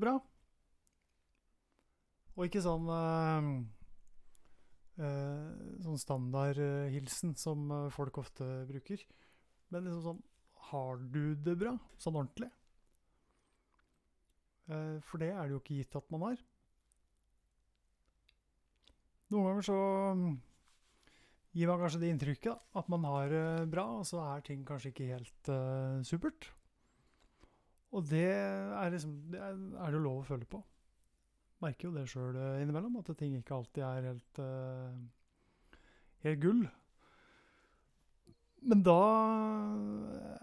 bra? Og ikke sånn eh, eh, Sånn standardhilsen som eh, folk ofte bruker. Men liksom sånn Har du det bra? Sånn ordentlig. Uh, for det er det jo ikke gitt at man har. Noen ganger så gir man kanskje det inntrykket da, at man har det bra, og så er ting kanskje ikke helt uh, supert. Og det er liksom Det er, det lov å føle på. Merker jo det sjøl innimellom, at ting ikke alltid er helt uh, helt gull. Men da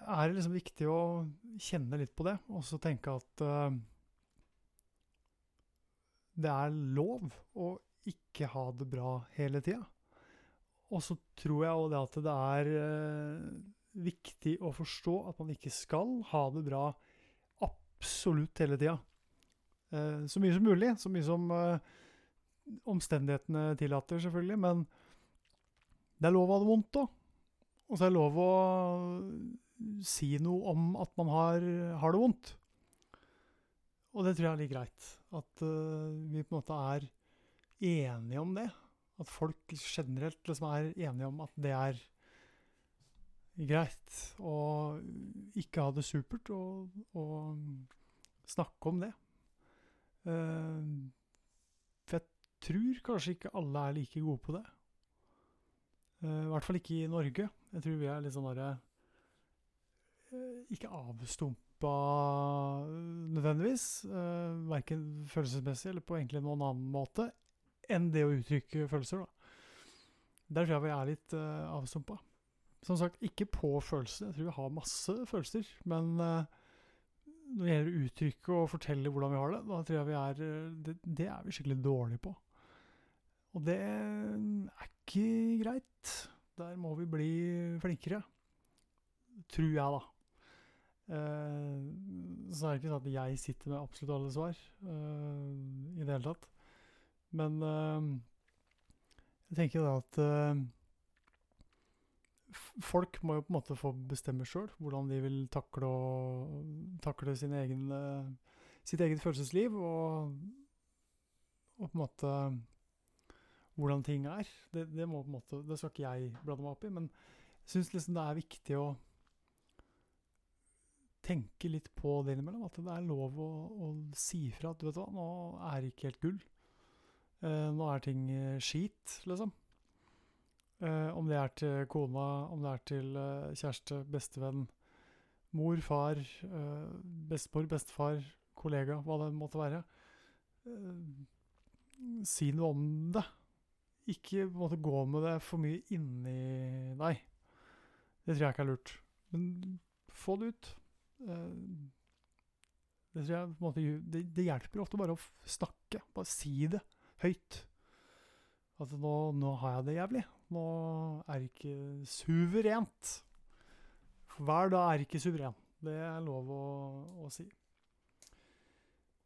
er det liksom viktig å kjenne litt på det, og så tenke at uh, det er lov å ikke ha det bra hele tida. Og så tror jeg òg det at det er uh, viktig å forstå at man ikke skal ha det bra absolutt hele tida. Eh, så mye som mulig. Så mye som eh, omstendighetene tillater, selvfølgelig. Men det er lov å ha det vondt òg. Og så er det lov å si noe om at man har, har det vondt. Og det tror jeg er litt greit. At eh, vi på en måte er enige om det. At folk generelt liksom er enige om at det er greit å ikke ha det supert, og, og snakke om det. Uh, for jeg tror kanskje ikke alle er like gode på det. Uh, I hvert fall ikke i Norge. Jeg tror vi er litt sånn derre uh, Ikke avstumpa nødvendigvis, uh, verken følelsesmessig eller på egentlig noen annen måte, enn det å uttrykke følelser. da. Der tror jeg vi er litt avstumpa. Som sagt, ikke på følelser. Jeg tror vi har masse følelser. Men uh, når det gjelder å uttrykke og fortelle hvordan vi har det, da tror jeg vi er uh, det, det er vi skikkelig dårlige på. Og det er ikke greit. Der må vi bli flinkere. Tror jeg, da. Så er det ikke sånn at jeg sitter med absolutt alle svar i det hele tatt. Men jeg tenker da at folk må jo på en måte få bestemme sjøl hvordan de vil takle, takle egen, uh, sitt eget følelsesliv, og, og, på en måte hvordan ting er. Det, det, må på en måte, det skal ikke jeg blande meg opp i, men jeg syns liksom det er viktig å tenke litt på det innimellom. At det er lov å, å si fra at du vet hva, nå er det ikke helt gull. Uh, nå er ting uh, skit, liksom. Uh, om det er til kona, om det er til kjæreste, bestevenn, mor, far, bestemor, bestefar, kollega, hva det måtte være. si noe om det. Ikke måtte gå med det for mye inni deg. Det tror jeg ikke er lurt. Men få det ut. det tror jeg måte det, det hjelper ofte bare å snakke. Bare si det høyt. At nå, nå, har jeg det jævlig. Nå er det ikke suverent. Hver dag er ikke suveren. Det er lov å, å si.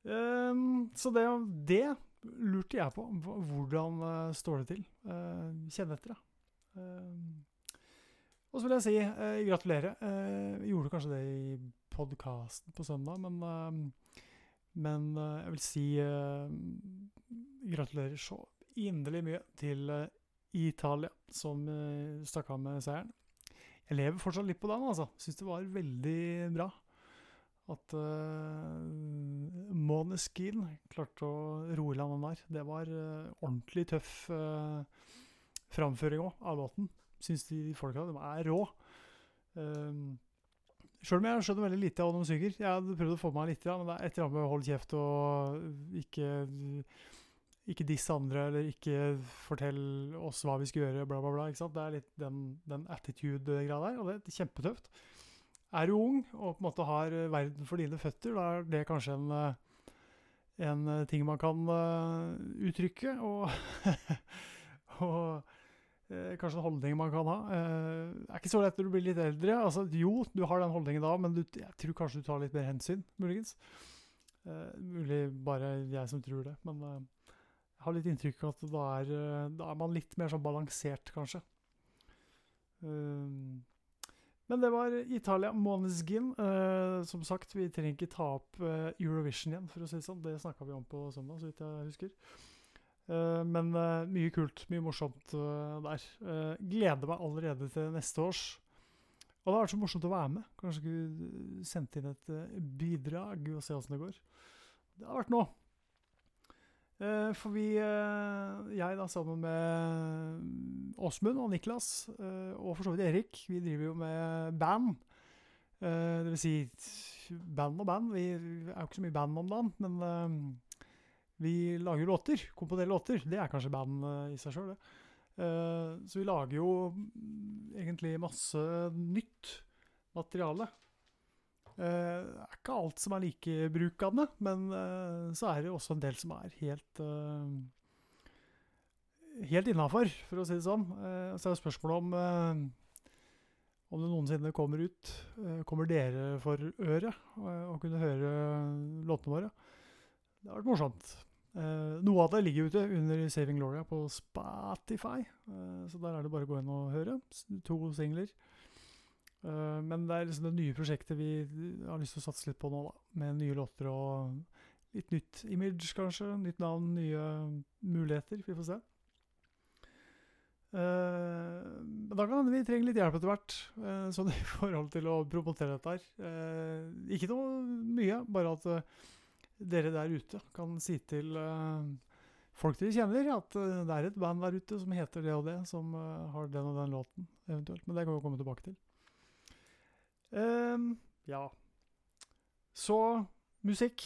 Um, så det, det, lurte jeg på. Hvordan uh, står det til? Uh, kjenn etter, da. Uh, og så vil jeg si gratulerer. Uh, gjorde kanskje det i podkasten på søndag, men men uh, jeg vil si uh, gratulerer så inderlig mye til uh, Italia, som stakk av med seieren. Jeg lever fortsatt litt på den, altså. Syns det var veldig bra at Måneskin klarte å roe i land den der. Det var ordentlig tøff framføring òg, av låten. Syns de folka de er rå. Uh, Sjøl om jeg skjønner veldig lite av hva de synger. Jeg hadde prøvd å få meg litt, men det er et eller annet med å holde kjeft og ikke, ikke disse andre, eller ikke fortell oss hva vi skal gjøre, bla, bla, bla. ikke sant? Det er litt den, den attitude-greia der, og det er kjempetøft. Er du ung og på en måte har verden for dine føtter, da er det kanskje en, en ting man kan uttrykke. Og, og Eh, kanskje en holdning man kan ha. Eh, det er ikke så lett når du blir litt eldre. Altså, jo, du har den holdningen da, men du, jeg tror kanskje du tar litt mer hensyn, muligens. Mulig bare jeg som tror det, men jeg har litt inntrykk av at da er, uh, da er man litt mer sånn balansert, kanskje. Men det var Italia Måneskin. Uh, som sagt, vi trenger ikke ta opp Eurovision igjen, for å si det sånn. Det snakka vi om på søndag, så vidt jeg husker. Men mye kult, mye morsomt der. gleder meg allerede til neste års. Og det har vært så morsomt å være med. Kanskje skulle sendt inn et bidrag og se åssen det går. Det har vært nå. Uh, for vi, uh, jeg da sammen med Åsmund og Niklas, uh, og for så vidt Erik, vi driver jo med band. det vil si band og band. Vi er jo ikke så mye band om dagen, men vi lager låter. Komponerer låter. Det er kanskje band i seg sjøl, det. så vi lager jo egentlig masse nytt materiale. Det uh, er ikke alt som er like brukende, men uh, så er det også en del som er helt uh, Helt innafor, for å si det sånn. så er det spørsmålet om om det noensinne kommer ut. kommer dere for øret å kunne høre låtene våre? Det har vært morsomt. noe av det ligger ute under Saving Gloria på Spotify, så der er det bare å gå inn og høre. To singler. Uh, men det er liksom det nye prosjektet vi har lyst til å satse litt på nå, da. Med nye låter og litt nytt image, kanskje. Nytt navn, nye muligheter. Vi får se. Uh, da kan hende vi trenger litt hjelp etter hvert, uh, sånn i forhold til å promotere dette her. Ikke noe mye, bare at dere der ute kan si til folk dere kjenner, at det er et band der ute som heter det og det, som har den og den låten, eventuelt. Men det kan vi komme tilbake til. Um, ja. Så musikk.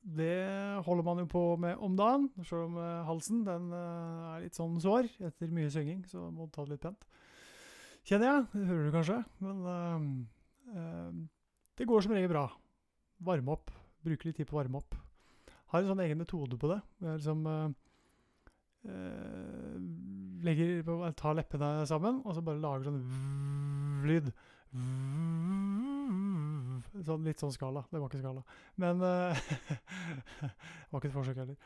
Det holder man jo på med om dagen, selv om uh, halsen den uh, er litt sånn sår etter mye synging, så må du ta det litt pent. Kjenner jeg. Det hører du kanskje. Men uh, det går som regel bra. Varme opp. Bruke litt tid på å varme opp. Har en sånn egen metode på det. Jeg liksom legger tar leppene sammen, og så bare lager sånn lyd. Sånn, litt sånn skala. Det var ikke skala. Men uh, Det var ikke et forsøk heller.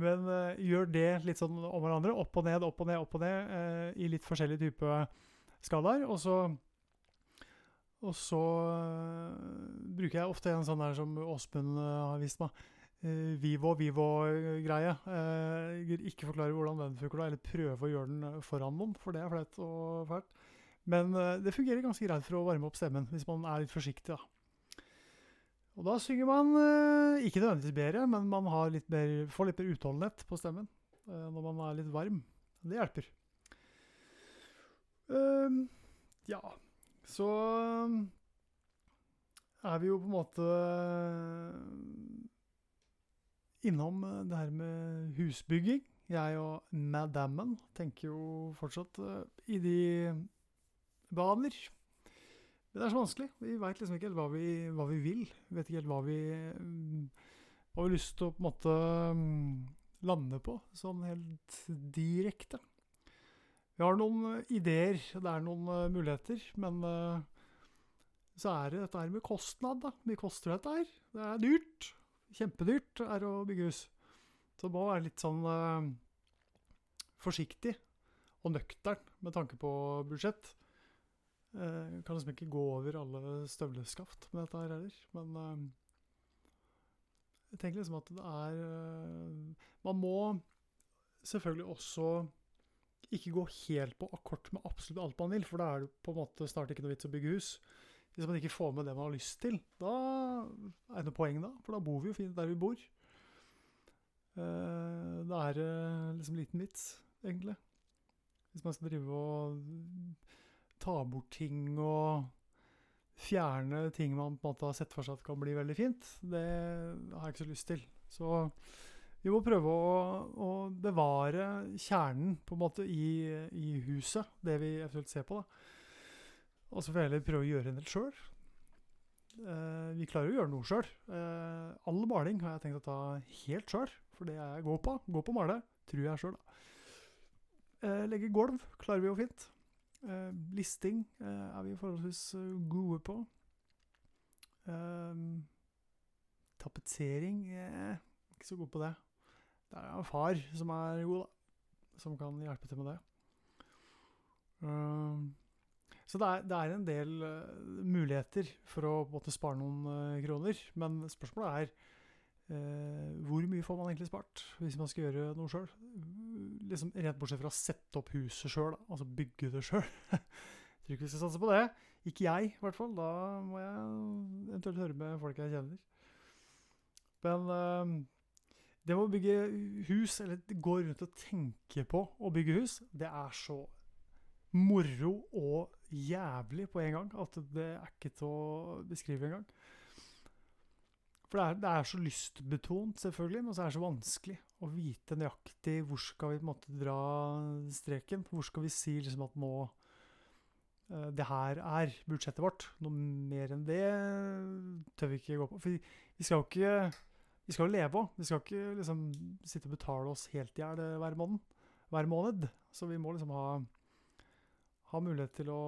Men uh, gjør det litt sånn om hverandre. Opp og ned, opp og ned, opp og ned. Uh, I litt forskjellige typer skalaer. Og så og så bruker jeg ofte en sånn der som Åsmund har vist meg. Vivo Vivo-greie. ikke forklare hvordan den funker, eller prøve å gjøre den foran noen, for det er flaut og fælt. Men uh, det fungerer ganske greit for å varme opp stemmen, hvis man er litt forsiktig. da. Og da synger man uh, ikke nødvendigvis bedre, men man litt mer, får litt mer utholdenhet på stemmen uh, når man er litt varm. Det hjelper. Uh, ja, så er vi jo på en måte innom det her med husbygging. Jeg og madammen tenker jo fortsatt i de baner. Men det er så vanskelig. Vi veit liksom ikke helt hva vi, hva vi, vil. Vi vet ikke helt hva vi, har lyst til å på en måte mm, lande på, sånn helt direkte. Vi har noen eh, ideer, det er noen uh, muligheter, men uh, så er det dette her med kostnad, da. Mye koster dette her? Det er dyrt. Kjempedyrt er å bygge hus. Så det må være litt sånn forsiktig og nøktern med tanke på budsjett. Uh, kan liksom ikke gå over alle støvleskaft med dette her heller. Men uh, jeg tenker liksom at det er uh, Man må selvfølgelig også ikke gå helt på akkord med absolutt alt man vil, for da er det på en måte snart ikke noe vits å bygge hus. Hvis man ikke får med det man har lyst til, da er det noe poeng, da. For da bor vi jo fint der vi bor. Det er liksom liten vits, egentlig. Hvis man skal drive og ta bort ting og fjerne ting man på en måte har sett for seg at kan bli veldig fint, det har jeg ikke så lyst til. Så vi må prøve å, å bevare kjernen på en måte i, i, huset, det vi eventuelt ser på. da. Og så får vi heller prøve å gjøre en del sjøl. Eh, vi klarer å gjøre noe sjøl. Eh, all maling har jeg tenkt å ta helt sjøl, for det jeg går på, går på å male, tror jeg sjøl. Eh, legge gulv klarer vi jo fint. Uh, listing uh, er vi forholdsvis uh, gode på. Um, tapetsering er ikke så god på det. Det er en far som er god, da. Som kan hjelpe til med det. Um, Så det er, det er en del eh, muligheter for å måte spare noen eh, kroner. Men spørsmålet er eh, hvor mye får man egentlig spart hvis man skal gjøre noe sjøl? Liksom, rent bortsett fra å sette opp huset sjøl, altså bygge det sjøl. Tror ikke vi skal satse på det. Ikke jeg, i hvert fall. Da må jeg eventuelt høre med folk jeg kjenner. Men eh, det med å bygge hus, eller gå rundt og tenke på å bygge hus, det er så moro og jævlig på en gang at det er ikke til å beskrive engang. For det er, det er, så lystbetont, selvfølgelig, men så er det så vanskelig å vite nøyaktig hvor skal vi på en måte dra streken. Hvor skal vi si liksom at nå uh, Det her er budsjettet vårt. Noe mer enn det tør vi ikke gå på. For vi skal jo ikke vi skal jo leve òg. Vi skal ikke liksom sitte og betale oss helt i hjel hver måned. Hver måned. Så vi må liksom ha, ha mulighet til å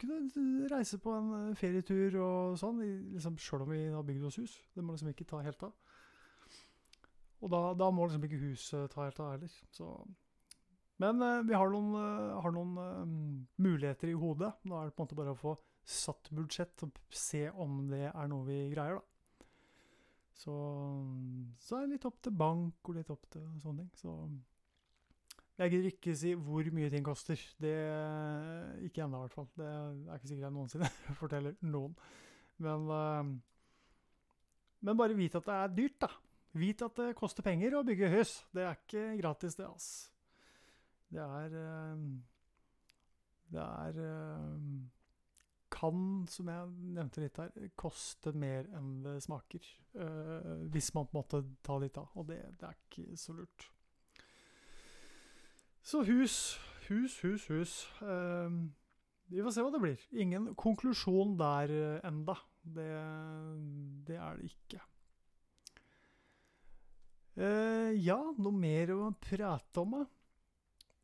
kunne reise på en eh, ferietur og sånn, liksom, sjøl om vi har bygd oss hus. Det må liksom ikke ta helt av. Og da, da må liksom ikke huset ta helt av heller. Så. Men eh, vi har noen, eh, har noen eh, muligheter i hodet. Nå er det på en måte bare å få satt budsjett og se om det er noe vi greier, da. Så, så er det litt opp til bank og litt opp til sånne ting. Så jeg gidder ikke si hvor mye ting koster. Det Ikke ennå, i hvert fall. Det er ikke sikkert jeg noensinne forteller noen. Men, men bare vit at det er dyrt, da. Vit at det koster penger å bygge hus. Det er ikke gratis, det, altså. Det er Det er kan, som jeg nevnte litt her, koste mer enn det smaker. Hvis man på en måte tar litt av. Og det, det, er ikke så lurt. Så hus, hus, hus, hus. Uh, vi får se hva det blir. Ingen konklusjon der uh, enda. Det, det, er det ikke. ja, noe mer å prate om?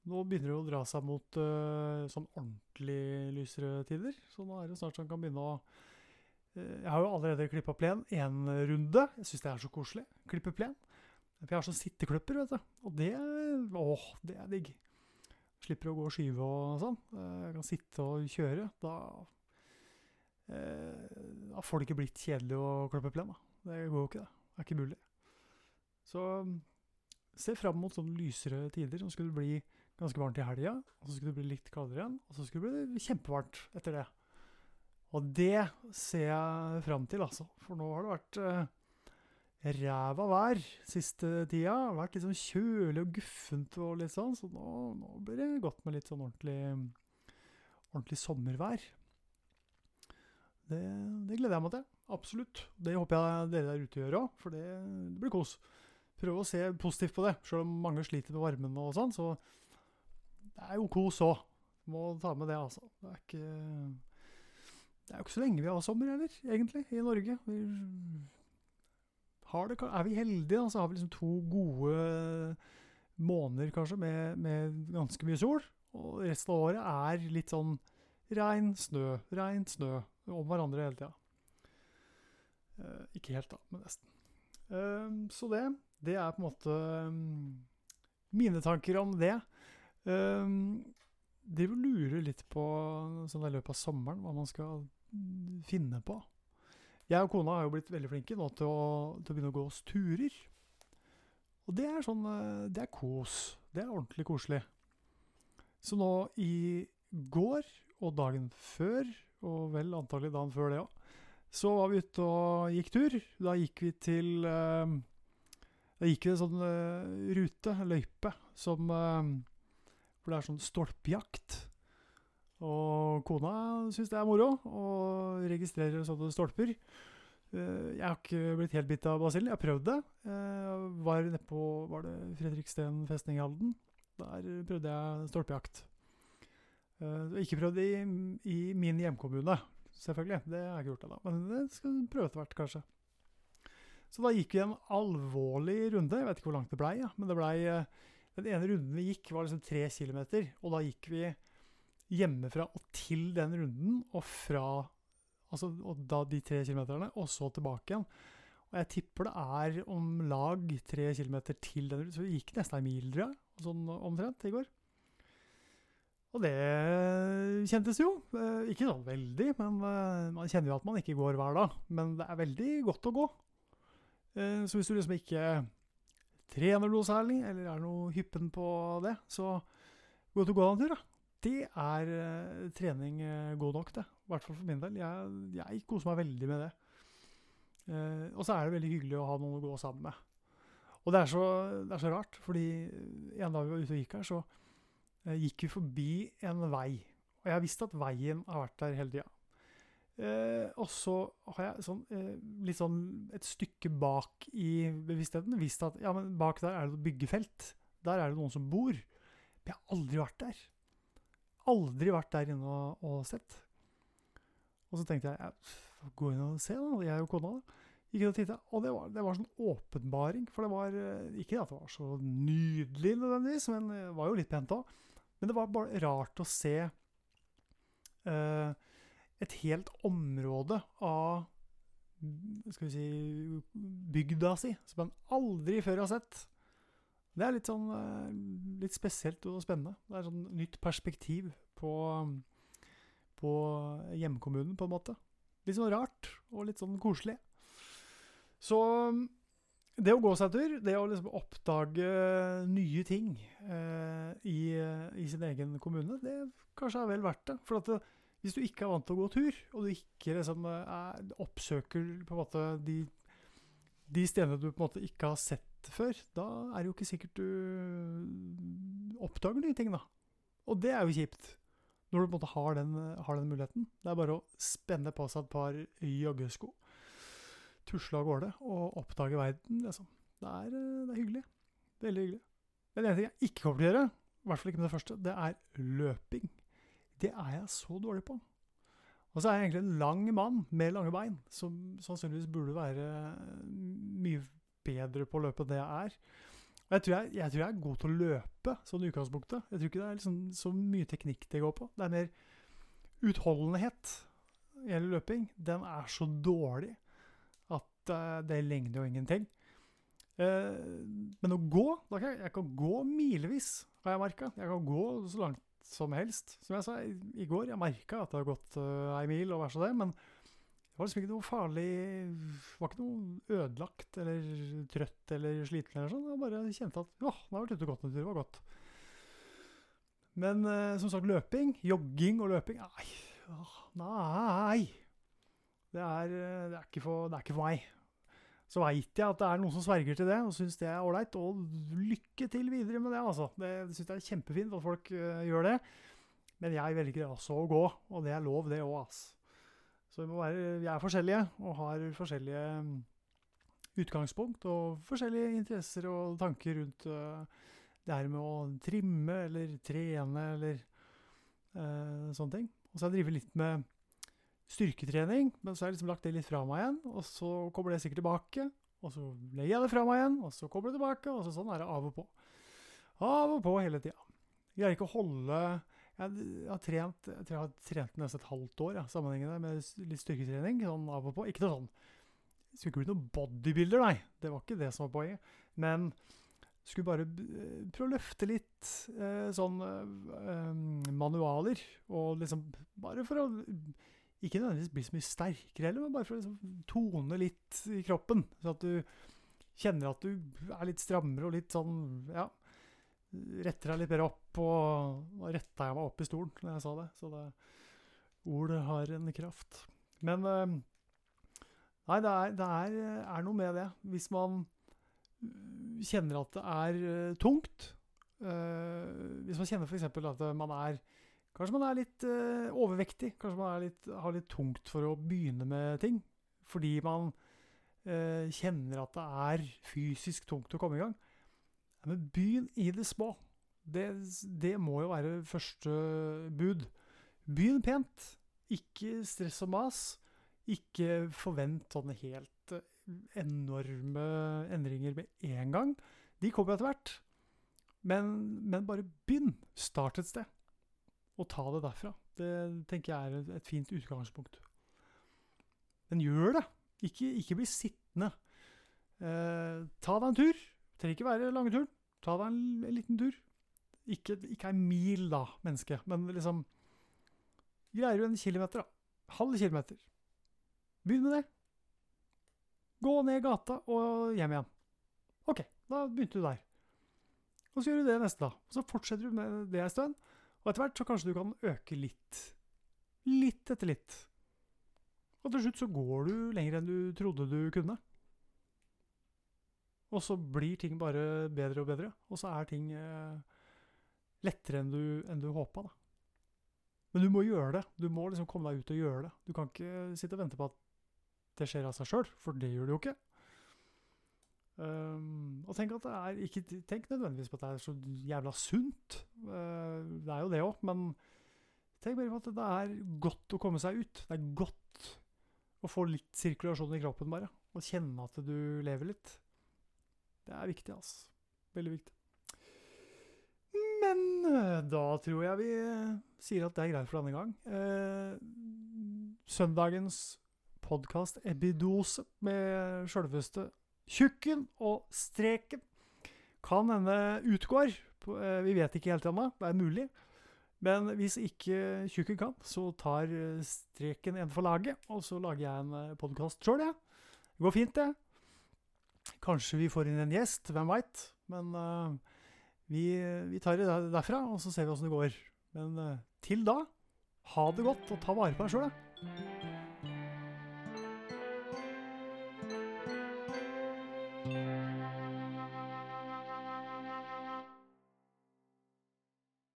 Nå begynner det å dra seg mot uh, sånn ordentlig lysere tider. Så nå er det snart sånn kan begynne å uh, Jeg har jo allerede klippa plen én runde. Jeg syns det er så koselig. Klippe plen. For jeg har sånn sitteklipper, vet du. Og det Åh, det er digg. Slipper å gå og skyve og sånn. Uh, jeg kan sitte og kjøre. Da Da får det ikke blitt kjedelig å klippe plen, da. Det går jo ikke, det. Det er ikke mulig. Så se fram mot sånne lysere tider. Nå skulle det bli ganske varmt i helga, så skulle det bli litt kaldere igjen, og så skulle det bli kjempevarmt etter det. Og det ser jeg fram til, altså. For nå har det vært uh, ræva vær siste tida. Vært litt sånn kjølig og guffent og litt sånn, så nå, nå blir det godt med litt sånn ordentlig, ordentlig sommervær. Det, det, gleder jeg meg til. Absolutt. Det håper jeg dere der ute gjør òg, for det, det blir kos. Prøv å se positivt på det. Selv om mange sliter med varmen og sånn, så det er jo kos òg. Må ta med det, altså. Det er ikke Det er jo ikke så lenge vi har sommer heller, egentlig, i Norge. Vi det, er vi heldige, så har vi liksom to gode måneder, kanskje, med, med ganske mye sol. Og resten av året er litt sånn regn, snø, regn, snø om hverandre hele tida. Eh, ikke helt, da, men nesten. Eh, så det, det er på en måte um, mine tanker om det. Eh, de lurer litt på sånn i løpet av sommeren hva man skal finne på. Jeg og kona har jo blitt veldig flinke nå til å, til å begynne å gå oss turer. Og det er sånn eh, Det er kos. Det er ordentlig koselig. Så nå i går og dagen før, og vel antagelig dagen før det òg, så var vi ute og gikk tur. Da gikk vi til uh, Da gikk vi en sånn uh, rute, løype, som Hvor det er sånn stolpejakt. Og kona syns det er moro å registrere sånne stolper. Eh, jeg har ikke blitt helt bitt av basillen. Jeg har prøvd det. Jeg eh, var nede var det Fredriksten festning i Halden. Der prøvde jeg stolpejakt. Eh, ikke prøvd i, i, min hjemkommune, selvfølgelig. Det har jeg ikke gjort ennå. Men det skal du prøve etter hvert, kanskje. Så da gikk vi en alvorlig runde. Jeg vet ikke hvor langt det blei, ja. men det blei den ene runden vi gikk, var liksom tre kilometer, og da gikk vi hjemmefra og til den runden, og fra Altså og da de tre kilometerne, og så tilbake igjen. Og jeg tipper det er om lag tre kilometer til den runden, så vi gikk nesten ei mil, tror jeg, sånn omtrent, i går. Og det kjentes jo. Eh, ikke sånn veldig, men eh, man kjenner jo at man ikke går hver dag. Men det er veldig godt å gå. Eh, så hvis du liksom ikke trener noe særlig, eller er noe hyppen på det, så gå til å gå en tur, da. Det er uh, trening uh, god nok, det. I hvert fall for min del. Jeg, jeg koser meg veldig med det. Uh, og så er det veldig hyggelig å ha noen å gå sammen med. Og det er så, det er så rart, fordi en dag vi var ute og gikk her, så gikk vi forbi en vei. Og jeg visste at veien har vært der hele tida. Eh, og så har jeg sånn, eh, litt sånn et stykke bak i bevisstheten visst at ja, men bak der er det et byggefelt. Der er det noen som bor. Men jeg har aldri vært der. Aldri vært der inne og, og sett. Og så tenkte jeg ja, gå inn og se, da. Jeg og kona. da. Gikk inn og titta, og det var, det var sånn åpenbaring. For det var eh, ikke at det var så nydelig nødvendigvis, men det var jo litt pent òg. Men det var bare rart å se eh, et helt område av skal vi si, bygda si, som man aldri før har sett. Det er litt sånn eh, litt spesielt og spennende. Det er sånn nytt perspektiv på, på hjemkommunen, på en måte. Litt sånn rart og litt sånn koselig. Så det å gå seg tur, det å liksom oppdage nye ting eh, i, i, sin egen kommune, det kanskje er vel verdt det. For det, hvis du ikke er vant til å gå tur, og du ikke liksom, er, oppsøker måte de, de stedene du på en måte ikke har sett før, da er det jo ikke sikkert du oppdager nye ting, da. Og det er jo kjipt. Når du på en måte har den, har den muligheten. Det er bare å spenne på seg et par joggesko, tusle av gårde og oppdage verden, liksom. Det er, det er hyggelig. Veldig hyggelig. Den ene ting jeg ikke kommer til å gjøre, i hvert fall ikke med det første, det er løping. Det er jeg så dårlig på. Og så er jeg egentlig en lang mann med lange bein, som sannsynligvis burde være mye bedre på å løpe enn det jeg er. Jeg tror jeg, jeg tror jeg, er god til å løpe, sånn utgangspunktet. Jeg tror ikke det er liksom så mye teknikk det går på. Det er mer utholdenhet gjelder løping. Den er så dårlig at uh, det lengder jo ingenting. Uh, men å gå da kan jeg, jeg kan gå milevis, har jeg merka. Jeg kan gå så langt som helst. Som jeg sa i, i går, jeg merka at det har gått uh, ei mil, og vær så det, men det var liksom ikke noe farlig Det var ikke noe ødelagt eller trøtt eller sliten eller sånn. Jeg bare kjente at ja, nå har vært ute og gått en tur, det var godt. Men eh, som sagt, løping, jogging og løping Nei. Åh, nei. Det er, eh, det, er for, det er, ikke for, meg. Så veit jeg at det er noen som sverger til det og syns det er ålreit. Og lykke til videre med det, altså. Det syns jeg er kjempefint at folk uh, gjør det. Men jeg velger altså å gå, og det er lov, det òg, altså. Så vi, være, vi, er forskjellige og har forskjellige mm, utgangspunkt og forskjellige interesser og tanker rundt uh, det her med å trimme eller trene eller uh, sånne ting. Og så har jeg drevet litt med styrketrening, men så har jeg liksom lagt det litt fra meg igjen. Og så kommer det sikkert tilbake, og så legger jeg det fra meg igjen, og så kommer det tilbake. og så Sånn er det av og på. Av og på hele tida. Greier ikke å holde jeg, har trent jeg tror jeg har trent nesten et halvt år ja, sammenhengende med litt styrketrening. sånn av og på. Ikke noe sånn Skulle ikke bli noen bodybuilder, nei. Det var ikke det som var poenget. Men skulle bare prøve å løfte litt eh, sånn eh, manualer. Og liksom Bare for å ikke nødvendigvis bli så mye sterkere heller, men bare for å liksom tone litt i kroppen. Så at du kjenner at du er litt strammere og litt sånn Ja, retter deg litt bedre opp. Og da retta jeg meg opp i stolen når jeg sa det. Så det, ordet har en kraft. Men eh, Nei, det, er, det er, er, noe med det. Hvis man kjenner at det er uh, tungt uh, Hvis man kjenner f.eks. at man er Kanskje man er litt overvektig. Kanskje man litt, har litt tungt for å begynne med ting. Fordi man kjenner at det er fysisk tungt å komme i gang. Men begynn i det små. Det, det, må jo være første bud. Begynn pent. Ikke stress og mas. Ikke forvent sånne helt uh, enorme endringer med en gang. De kommer etter hvert. Men, men bare begynn. Start et sted og ta det derfra. Det tenker jeg er et fint utgangspunkt. Men gjør det! Ikke, ikke bli sittende. Eh, ta deg en tur. Det trenger ikke være lange turen. Ta deg en, liten tur. Ikke, ikke ei mil, da, menneske, men liksom Greier du en kilometer, da? Halv kilometer. Begynn med det. Gå ned gata og hjem igjen. OK, da begynte du der. Og så gjør du det neste, da. Så fortsetter du med det en stund. Og etter hvert så kanskje du kan øke litt. Litt etter litt. Og til slutt så går du lenger enn du trodde du kunne. Og så blir ting bare bedre og bedre. Og så er ting eh, lettere enn du, enn du håpa, da. Men du må gjøre det. Du må liksom komme deg ut og gjøre det. Du kan ikke sitte og vente på at det skjer av seg sjøl, for det gjør det jo ikke. Um, og tenk at det er ikke Tenk nødvendigvis på at det er så jævla sunt. Uh, det er jo det òg, men tenk bare på at det er godt å komme seg ut. Det er godt å få litt sirkulasjon i kroppen, bare. Og kjenne at du lever litt. Det er viktig, altså. Veldig viktig. Men eh, da tror jeg vi sier at det er greit for denne gang. Eh, søndagens podkast Ebidose med sjølveste Tjukken og Streken kan hende utgår. Eh, vi vet ikke helt ennå. Det er mulig. Men hvis ikke Tjukken kan, så tar eh, Streken en for laget, og så lager jeg en podkast sjøl, jeg. Det går fint, det. Kanskje vi får inn en gjest, hvem veit. Men uh, vi, vi, tar det derfra, og så ser vi åssen det går. Men uh, til da, ha det godt og ta vare på deg sjøl, da.